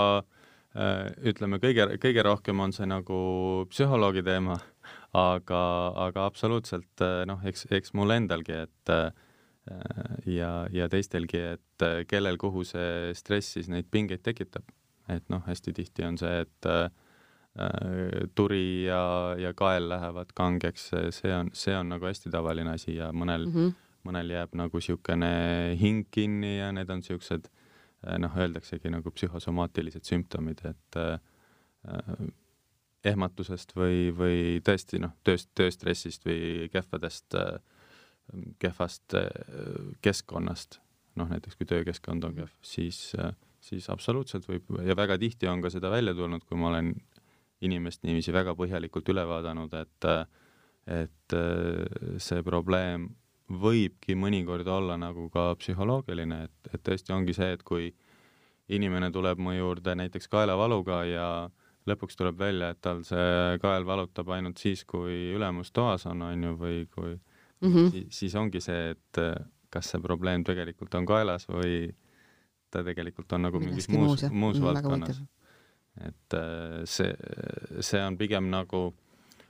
äh, ütleme, kõige, kõige rohkem on see nagu psühholoogi teema, aga, aga absoluutselt äh, noh, eks, eks mul endalgi, et äh, ja, ja teistelgi, et kellel kuhu see stress siis neid pingeid tekitab. et noh, hästi tihti on see, et äh, turi ja, ja kael lähevad kangeks, see on, see on nagu hästi tavaline asi ja mõnel mm, -hmm. mõnel jääb nagu niisugune hing kinni ja need on niisugused äh, Äh, noh, öeldaksegi nagu psühhosomaatilised sümptomid, et äh, ehmatusest või, või tõesti noh, tööst, tööstressist või kehvadest äh,, kehvast äh, keskkonnast, noh näiteks kui töökeskkond on kehv, siis äh,, siis absoluutselt võib ja väga tihti on ka seda välja tulnud, kui ma olen inimest niiviisi väga põhjalikult üle vaadanud, et et äh, see probleem võibki mõnikord olla nagu ka psühholoogiline, et, et tõesti ongi see, et kui inimene tuleb mu juurde näiteks kaelavaluga ja lõpuks tuleb välja, et tal see kael valutab ainult siis, kui ülemus toas on, on ju, või kui mm -hmm. siis, siis ongi see, et kas see probleem tegelikult on kaelas või ta tegelikult on nagu mingis muus, muus, muus mm, valdkonnas. et see, see on pigem nagu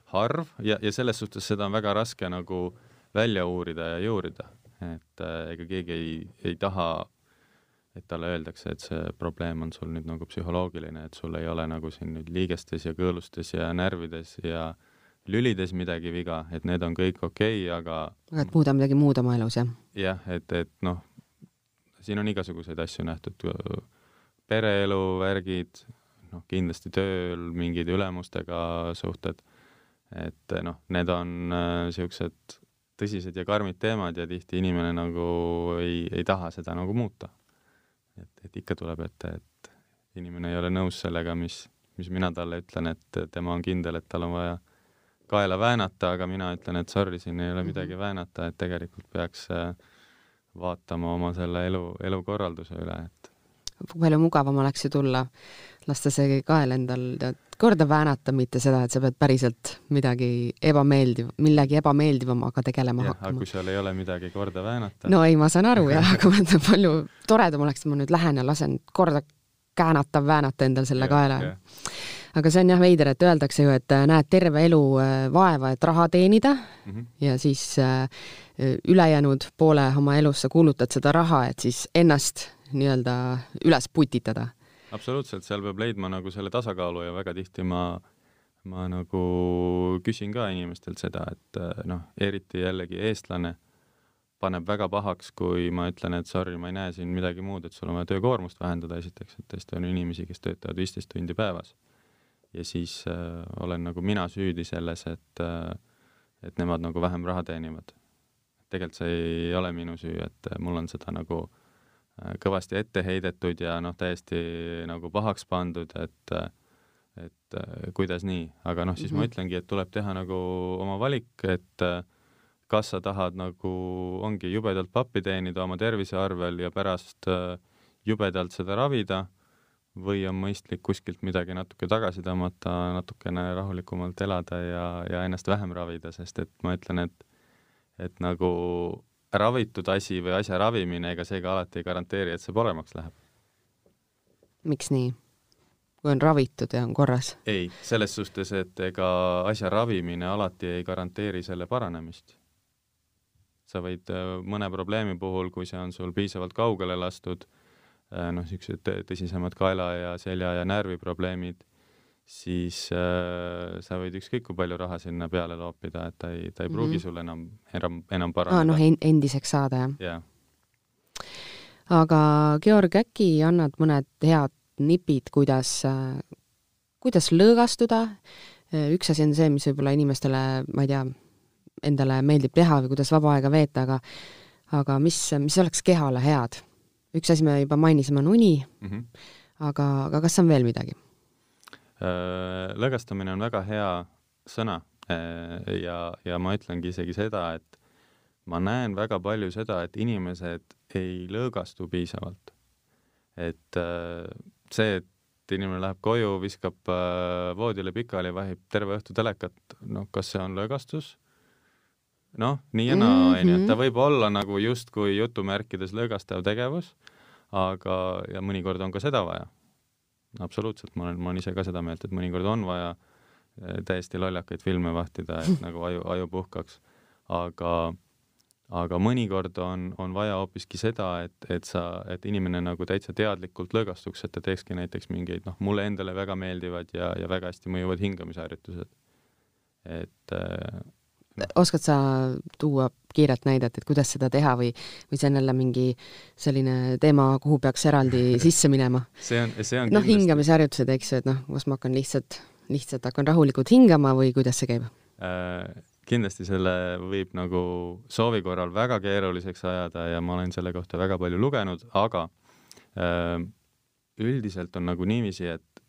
harv ja, ja selles suhtes seda on väga raske nagu äh, välja uurida ja juurida, et äh, ega keegi ei, ei taha, et talle öeldakse, et see probleem on sul nüüd nagu psühholoogiline, et sul ei ole nagu siin nüüd liigestes ja kõõlustes ja närvides ja lülides midagi viga, et need on kõik okei okay,, aga aga et muuda midagi muud oma elus, jah? jah, et, et noh, siin on igasuguseid asju nähtud, pereelu värgid, noh, kindlasti tööl mingid ülemustega suhted, et noh, need on niisugused äh, tõsised ja karmid teemad ja tihti inimene nagu ei, ei taha seda nagu muuta. et, et ikka tuleb ette, et inimene ei ole nõus sellega, mis, mis mina talle ütlen, et tema on kindel, et tal on vaja kaela väänata, aga mina ütlen, et sorry, siin ei ole mhm. midagi väänata, et tegelikult peaks äh, vaatama oma selle elu, elukorralduse üle, et palju mugavam oleks ju tulla, lasta see kael endal tead korda väänata, mitte seda, et sa pead päriselt midagi ebameeldiv, millegi ebameeldivamaga tegelema ja, hakkama. kui seal ei ole midagi korda väänata. no ei, ma saan aru jah, aga ma mõtlen, palju toredam oleks, ma nüüd lähen ja lasen korda käänata, väänata endal selle kaela. aga see on jah veider, et öeldakse ju, et äh, näed terve elu äh, vaeva, et raha teenida mm -hmm. ja siis äh, ülejäänud poole oma elust sa kulutad seda raha, et siis ennast nii-öelda üles putitada. absoluutselt, seal peab leidma nagu selle tasakaalu ja väga tihti ma, ma nagu küsin ka inimestelt seda, et noh, eriti jällegi eestlane paneb väga pahaks, kui ma ütlen, et sorry, ma ei näe siin midagi muud, et sul on vaja töökoormust vähendada esiteks, et tõesti on inimesi, kes töötavad viisteist tundi päevas. ja siis äh, olen nagu mina süüdi selles, et äh, et nemad nagu vähem raha teenivad. tegelikult see ei ole minu süü, et mul on seda nagu äh, kõvasti ette heidetud ja noh, täiesti nagu pahaks pandud, et äh, et äh, kuidas nii, aga noh, siis mm -hmm. ma mhm. ütlengi, et tuleb teha nagu oma valik, et äh, kas sa tahad nagu, ongi jubedalt pappi teenida oma tervise arvel ja pärast äh, jubedalt seda ravida või on mõistlik kuskilt midagi natuke tagasi tõmmata, natukene rahulikumalt elada ja, ja ennast vähem ravida, sest et ma ütlen, et et nagu ravitud asi või asja ravimine, ega see ka alati ei garanteeri, et see paremaks läheb. miks nii? kui on ravitud ja on korras? ei, selles suhtes, et ega asja ravimine alati ei garanteeri selle paranemist sa võid äh, mõne probleemi puhul, kui see on sul piisavalt kaugele lastud, äh, noh, niisugused tõsisemad kaela ja selja ja närviprobleemid, siis äh, sa võid ükskõik kui palju raha sinna peale loopida, et ta ei, ta ei pruugi mm -hmm. sul enam, enam, enam paraneda ah,. noh, endiseks saada, jah yeah.? aga Georg, äkki annad mõned head nipid, kuidas, kuidas lõõgastuda? üks asi on see, mis võib-olla inimestele, ma ei tea, endale meeldib teha või kuidas vaba aega veeta, aga aga mis, mis oleks kehale head? üks asi me juba mainisime, on uni mm, -hmm. aga, aga kas on veel midagi? Äh, lõõgastamine on väga hea sõna äh, ja, ja ma ütlengi isegi seda, et ma näen väga palju seda, et inimesed ei lõõgastu piisavalt. et äh, see, et inimene läheb koju, viskab voodile pikali, vahib terve õhtu telekat, noh, kas see on lõõgastus? noh, nii ja naa, onju, et ta mhm. võib olla nagu justkui jutumärkides lõõgastav tegevus, aga, ja mõnikord on ka seda vaja. Absoluutselt, ma olen, ma olen ise ka seda meelt, et mõnikord on vaja eh, täiesti lollakaid filme vahtida, et nagu aju, aju puhkaks. aga, aga mõnikord on, on vaja hoopiski seda, et, et sa, et inimene nagu täitsa teadlikult lõõgastuks, et ta teekski näiteks mingeid, noh, mulle endale väga meeldivad ja, ja väga hästi mõjuvad hingamisharjutused. et äh, oskad sa tuua kiiret näidet, et kuidas seda teha või, või see on jälle mingi selline teema, kuhu peaks eraldi sisse minema? see on, see on noh, hingamisharjutused, eks ju, et noh, kas ma hakkan lihtsalt, lihtsalt hakkan rahulikult hingama või kuidas see käib äh,? kindlasti selle võib nagu soovi korral väga keeruliseks ajada ja ma olen selle kohta väga palju lugenud, aga äh, üldiselt on nagu niiviisi, et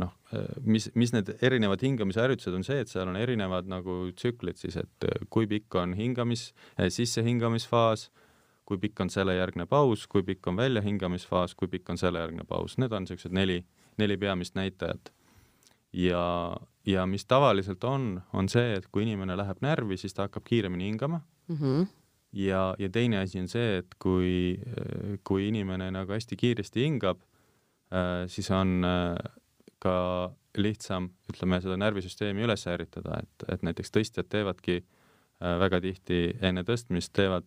noh, äh, mis, mis need erinevad hingamisharjutused on see, et seal on erinevad nagu tsüklid siis, et äh, kui pikk on hingamis, sissehingamisfaas, kui pikk on selle järgne paus, kui pikk on väljahingamisfaas, kui pikk on selle järgne paus, need on niisugused neli, neli peamist näitajat. ja, ja mis tavaliselt on, on see, et kui inimene läheb närvi, siis ta hakkab kiiremini hingama mm. -hmm. ja, ja teine asi on see, et kui, kui inimene nagu hästi kiiresti hingab, siis on ka lihtsam, ütleme, seda närvisüsteemi üles ärritada, et, et näiteks tõstjad teevadki äh, väga tihti enne tõstmist teevad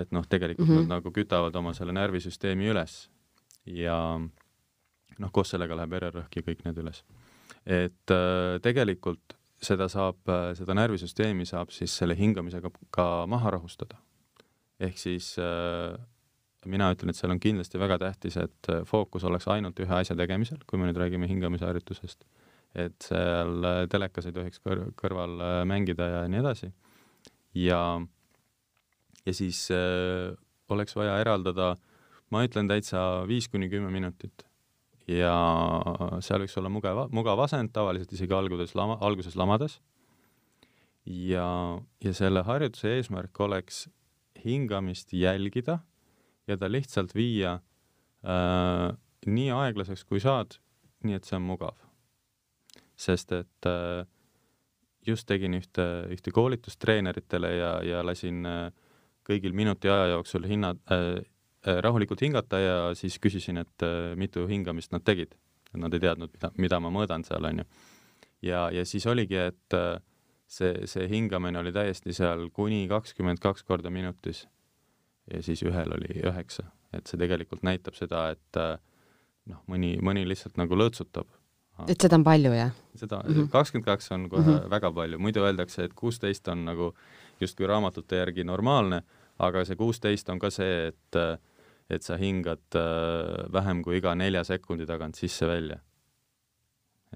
et noh, tegelikult mm -hmm. nad nagu kütavad oma selle närvisüsteemi üles ja noh, koos sellega läheb vererõhk ja kõik need üles. et äh, tegelikult seda saab, seda närvisüsteemi saab siis selle hingamisega ka maha rahustada. ehk siis äh, mina ütlen, et seal on kindlasti väga tähtis, et fookus oleks ainult ühe asja tegemisel, kui me nüüd räägime hingamisharjutusest, et seal telekas ei tohiks kõr kõrval mängida ja nii edasi. ja, ja siis äh, oleks vaja eraldada, ma ütlen täitsa viis kuni kümme minutit ja seal võiks olla mugav, mugav asend, tavaliselt isegi alguses lama, alguses lamades. ja, ja selle harjutuse eesmärk oleks hingamist jälgida ja ta lihtsalt viia äh, nii aeglaseks, kui saad, nii et see on mugav. sest et äh, just tegin ühte, ühte koolitust treeneritele ja, ja lasin äh, kõigil minuti aja jooksul hinna äh,, Äh, rahulikult hingata ja siis küsisin, et äh, mitu hingamist nad tegid. Nad ei teadnud, mida, mida ma mõõdan seal, onju. ja, ja siis oligi, et äh, see, see hingamine oli täiesti seal kuni kakskümmend kaks korda minutis. Ja siis ühel oli üheksa, et see tegelikult näitab seda, et noh, mõni, mõni lihtsalt nagu lõõtsutab. et seda on palju, jah? seda, mhm. kakskümmend kaks on kohe mm -hmm. väga palju, muidu öeldakse, et kuusteist on nagu justkui raamatute järgi normaalne, aga see kuusteist on ka see, et et sa hingad äh, vähem kui iga nelja sekundi tagant sisse-välja.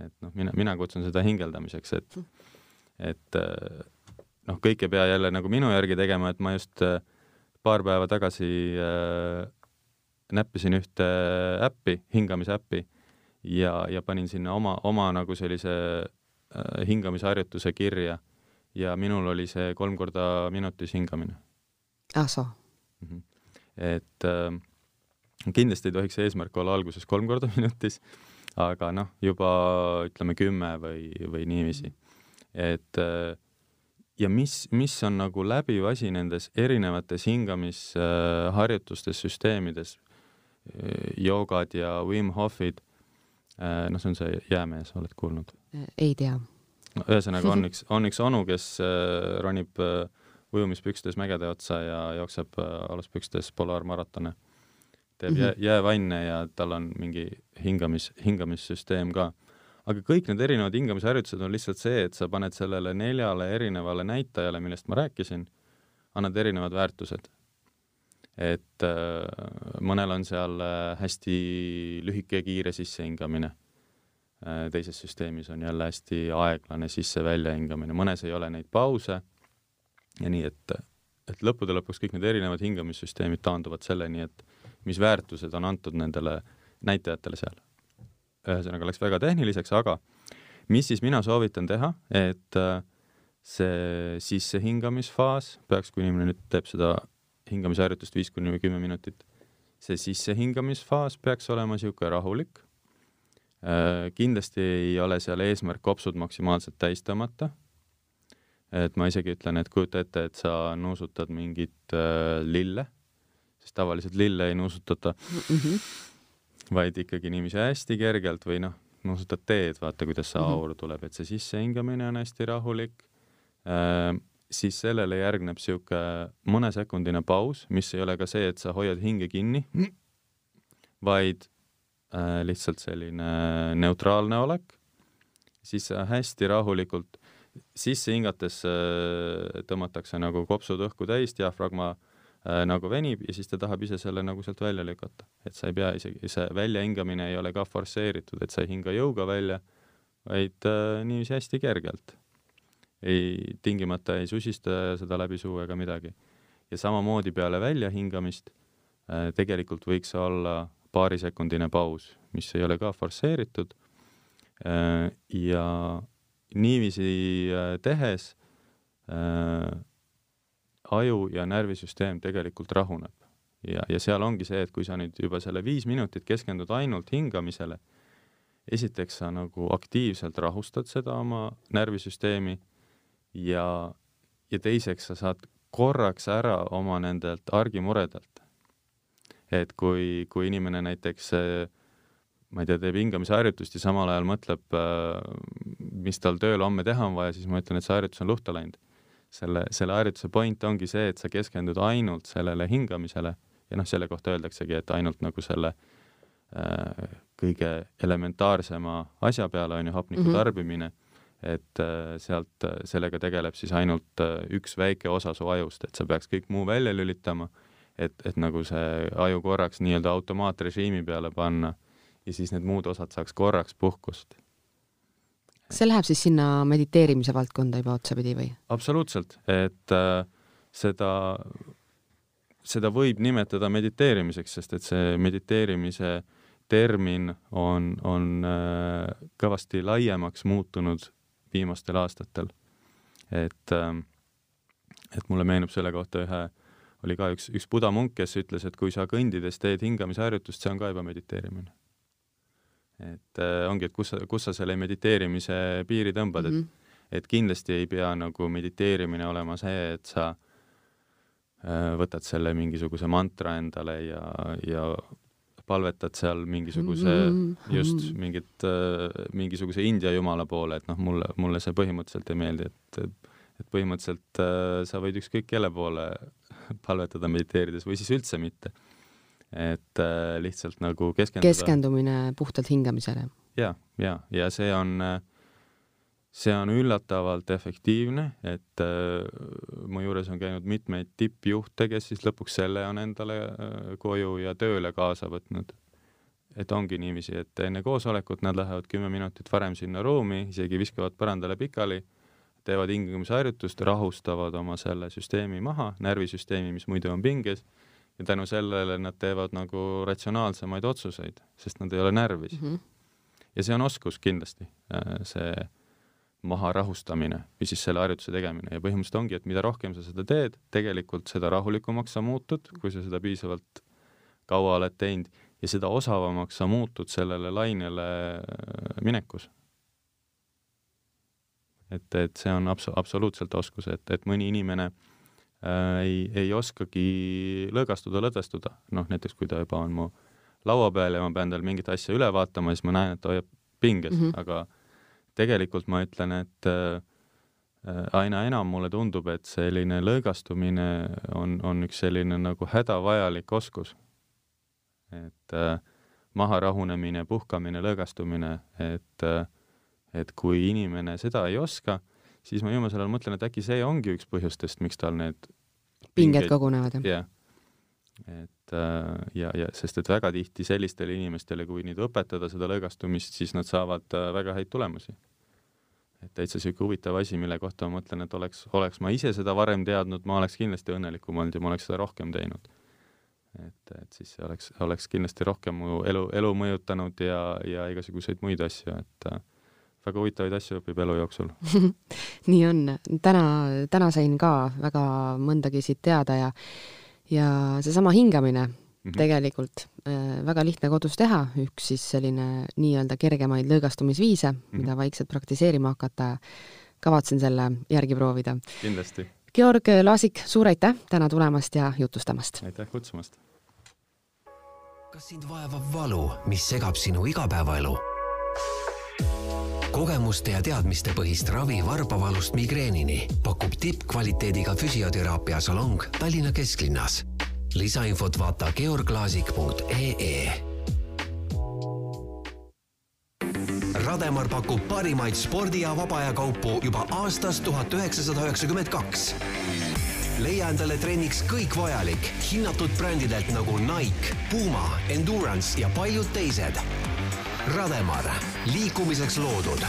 et noh, mina, mina kutsun seda hingeldamiseks, et, et äh, noh, kõik ei pea jälle nagu minu järgi tegema, et ma just äh, paar päeva tagasi äh, näppisin ühte äppi, hingamise äppi ja, ja panin sinna oma, oma nagu sellise äh, hingamisharjutuse kirja ja minul oli see kolm korda minutis hingamine. ah soo mm. -hmm et äh, kindlasti ei tohiks eesmärk olla alguses kolm korda minutis, aga noh, juba ütleme kümme või, või niiviisi. et äh, ja mis, mis on nagu läbiv asi nendes erinevates hingamisharjutustes, süsteemides, äh, joogad ja Wim Hofid, äh, noh, see on see jäämees, oled kuulnud? ei tea. no ühesõnaga on üks, on üks onu, kes ronib äh, ujumispükstes mägede otsa ja jookseb äh, aluspükstes polaarmaratone. teeb mm -hmm. jää, jäävanne ja tal on mingi hingamis, hingamissüsteem ka. Aga kõik need erinevad hingamisharjutused on lihtsalt see, et sa paned sellele neljale erinevale näitajale, millest ma rääkisin, annad erinevad väärtused. et äh, mõnel on seal äh, hästi lühike ja kiire sissehingamine äh,, teises süsteemis on jälle hästi aeglane sisse-välja hingamine, mõnes ei ole neid pause ja nii, et, et lõppude lõpuks kõik need erinevad hingamissüsteemid taanduvad selleni, et mis väärtused on antud nendele näitajatele seal. Ühesõnaga läks väga tehniliseks, aga mis siis mina soovitan teha, et äh, see sissehingamisfaas peaks, kui inimene nüüd teeb seda hingamisharjutust viis kuni kümme minutit, see sissehingamisfaas peaks olema niisugune rahulik. Äh, kindlasti ei ole seal eesmärk kopsud maksimaalselt täis tõmmata et ma isegi ütlen, et kujuta ette, et sa nuusutad mingit äh, lille, sest tavaliselt lille ei nuusutata mm, -hmm. Vaid ikkagi niiviisi hästi kergelt või noh, nuusutad teed, vaata, kuidas see -hmm. aur tuleb, et see sissehingamine on hästi rahulik äh,. siis sellele järgneb niisugune mõnesekundine paus, mis ei ole ka see, et sa hoiad hinge kinni, vaid äh, lihtsalt selline neutraalne olek, siis sa hästi rahulikult sisse hingates äh, tõmmatakse nagu kopsud õhku täis, diafragma äh, nagu venib ja siis ta tahab ise selle nagu sealt välja lükata. et sa ei pea isegi, see väljahingamine ei ole ka forsseeritud, et sa ei hinga jõuga välja, vaid äh, niiviisi hästi kergelt. ei, tingimata ei susista seda läbi suu ega midagi. ja samamoodi peale väljahingamist äh, tegelikult võiks olla paarisekundine paus, mis ei ole ka forsseeritud äh, ja niiviisi äh, tehes äh, aju ja närvisüsteem tegelikult rahuneb. ja, ja seal ongi see, et kui sa nüüd juba selle viis minutit keskendud ainult hingamisele, esiteks sa nagu aktiivselt rahustad seda oma närvisüsteemi ja, ja teiseks sa saad korraks ära oma nendelt argimuredelt. et kui, kui inimene näiteks äh, ma ei tea, teeb hingamisharjutust ja samal ajal mõtleb, äh, mis tal tööl homme teha on vaja, siis ma ütlen, et see harjutus on luhta läinud. Selle, selle harjutuse point ongi see, et sa keskendud ainult sellele hingamisele ja noh, selle kohta öeldaksegi, et ainult nagu selle äh, kõige elementaarsema asja peale on ju hapniku mm -hmm. tarbimine, et sealt, sellega tegeleb siis ainult üks väike osa su ajust, et sa peaks kõik muu välja lülitama, et, et nagu see aju korraks nii-öelda automaatrežiimi peale panna ja siis need muud osad saaks korraks puhkust see läheb siis sinna mediteerimise valdkonda juba otsapidi või? absoluutselt, et äh, seda, seda võib nimetada mediteerimiseks, sest et see mediteerimise termin on, on äh, kõvasti laiemaks muutunud viimastel aastatel. et äh,, et mulle meenub selle kohta ühe, oli ka üks, üks buda munk, kes ütles, et kui sa kõndides teed hingamisharjutust, see on ka juba mediteerimine et äh, ongi, et kus sa, kus sa selle mediteerimise piiri tõmbad mm, -hmm. et mhm. et kindlasti ei pea nagu mediteerimine olema see, et sa äh, võtad selle mingisuguse mantra endale ja, ja palvetad seal mingisuguse mm, -hmm. just mingit äh,, mingisuguse India jumala poole, et noh, mulle, mulle see põhimõtteliselt ei meeldi, et et põhimõtteliselt sa võid ükskõik kelle poole palvetada mediteerides või siis üldse mitte et äh, lihtsalt nagu keskenduda. keskendumine puhtalt hingamisele. ja, ja, ja see on, see on üllatavalt efektiivne, et äh, mu juures on käinud mitmeid tippjuhte, kes siis lõpuks selle on endale äh, koju ja tööle kaasa võtnud. et ongi niiviisi, et enne koosolekut nad lähevad kümme minutit varem sinna ruumi, isegi viskavad põrandale pikali, teevad hingamisharjutust, rahustavad oma selle süsteemi maha, närvisüsteemi, mis muidu on pinges ja tänu sellele nad teevad nagu ratsionaalsemaid otsuseid, sest nad ei ole närvis mm. -hmm. ja see on oskus kindlasti, äh, see maha rahustamine või siis selle harjutuse tegemine ja põhimõtteliselt ongi, et mida rohkem sa seda teed, tegelikult seda rahulikumaks sa muutud, kui sa seda piisavalt kaua oled teinud ja seda osavamaks sa muutud sellele lainele äh, minekus. et, et see on abs-, absoluutselt oskus, et, et mõni inimene äh, äh, ei, ei oskagi lõõgastuda, lõdvestuda, noh näiteks kui ta juba on mu laua peal ja ma pean tal mingit asja üle vaatama, siis ma näen, et ta hoiab pinges mm, -hmm. aga tegelikult ma ütlen, et äh, aina enam mulle tundub, et selline lõõgastumine on, on üks selline nagu hädavajalik oskus. et äh, maha rahunemine, puhkamine, lõõgastumine, et äh, et kui inimene seda ei oska, siis ma viimasel ajal mõtlen, et äkki see ongi üks põhjustest, miks tal need pinged kogunevad, jah? jah, et äh, ja, ja sest et väga tihti sellistele inimestele, kui nüüd õpetada seda lõõgastumist, siis nad saavad äh, väga häid tulemusi. et täitsa niisugune huvitav asi, mille kohta ma mõtlen, et oleks, oleks ma ise seda varem teadnud, ma oleks kindlasti õnnelikum olnud ja ma oleks seda rohkem teinud. et, et siis see oleks, oleks kindlasti rohkem mu elu, elu mõjutanud ja, ja igasuguseid muid asju, et äh, väga huvitavaid asju õpib elu jooksul nii on, täna, täna sain ka väga mõndagi siit teada ja ja seesama hingamine mm -hmm. tegelikult äh, väga lihtne kodus teha, üks siis selline nii-öelda kergemaid lõõgastumisviise mm, -hmm. mida vaikselt praktiseerima hakata. kavatsen selle järgi proovida. kindlasti. Georg Laasik, suur aitäh täna tulemast ja jutustamast! aitäh kutsumast! kas sind vaevab valu, mis segab sinu igapäevaelu? Kogemuste ja teadmistepõhist ravi varbavalust migreenini pakub tippkvaliteediga füsioteraapia salong Tallinna kesklinnas. lisainfot vaata georglaasik.ee. Rademar pakub parimaid spordi- ja vaba aja kaupu juba aastast tuhat üheksasada üheksakümmend kaks leia endale trenniks kõik vajalik hinnatud brändidelt nagu Nike, Puma, Endurance ja paljud teised Rademar, liikumiseks loodud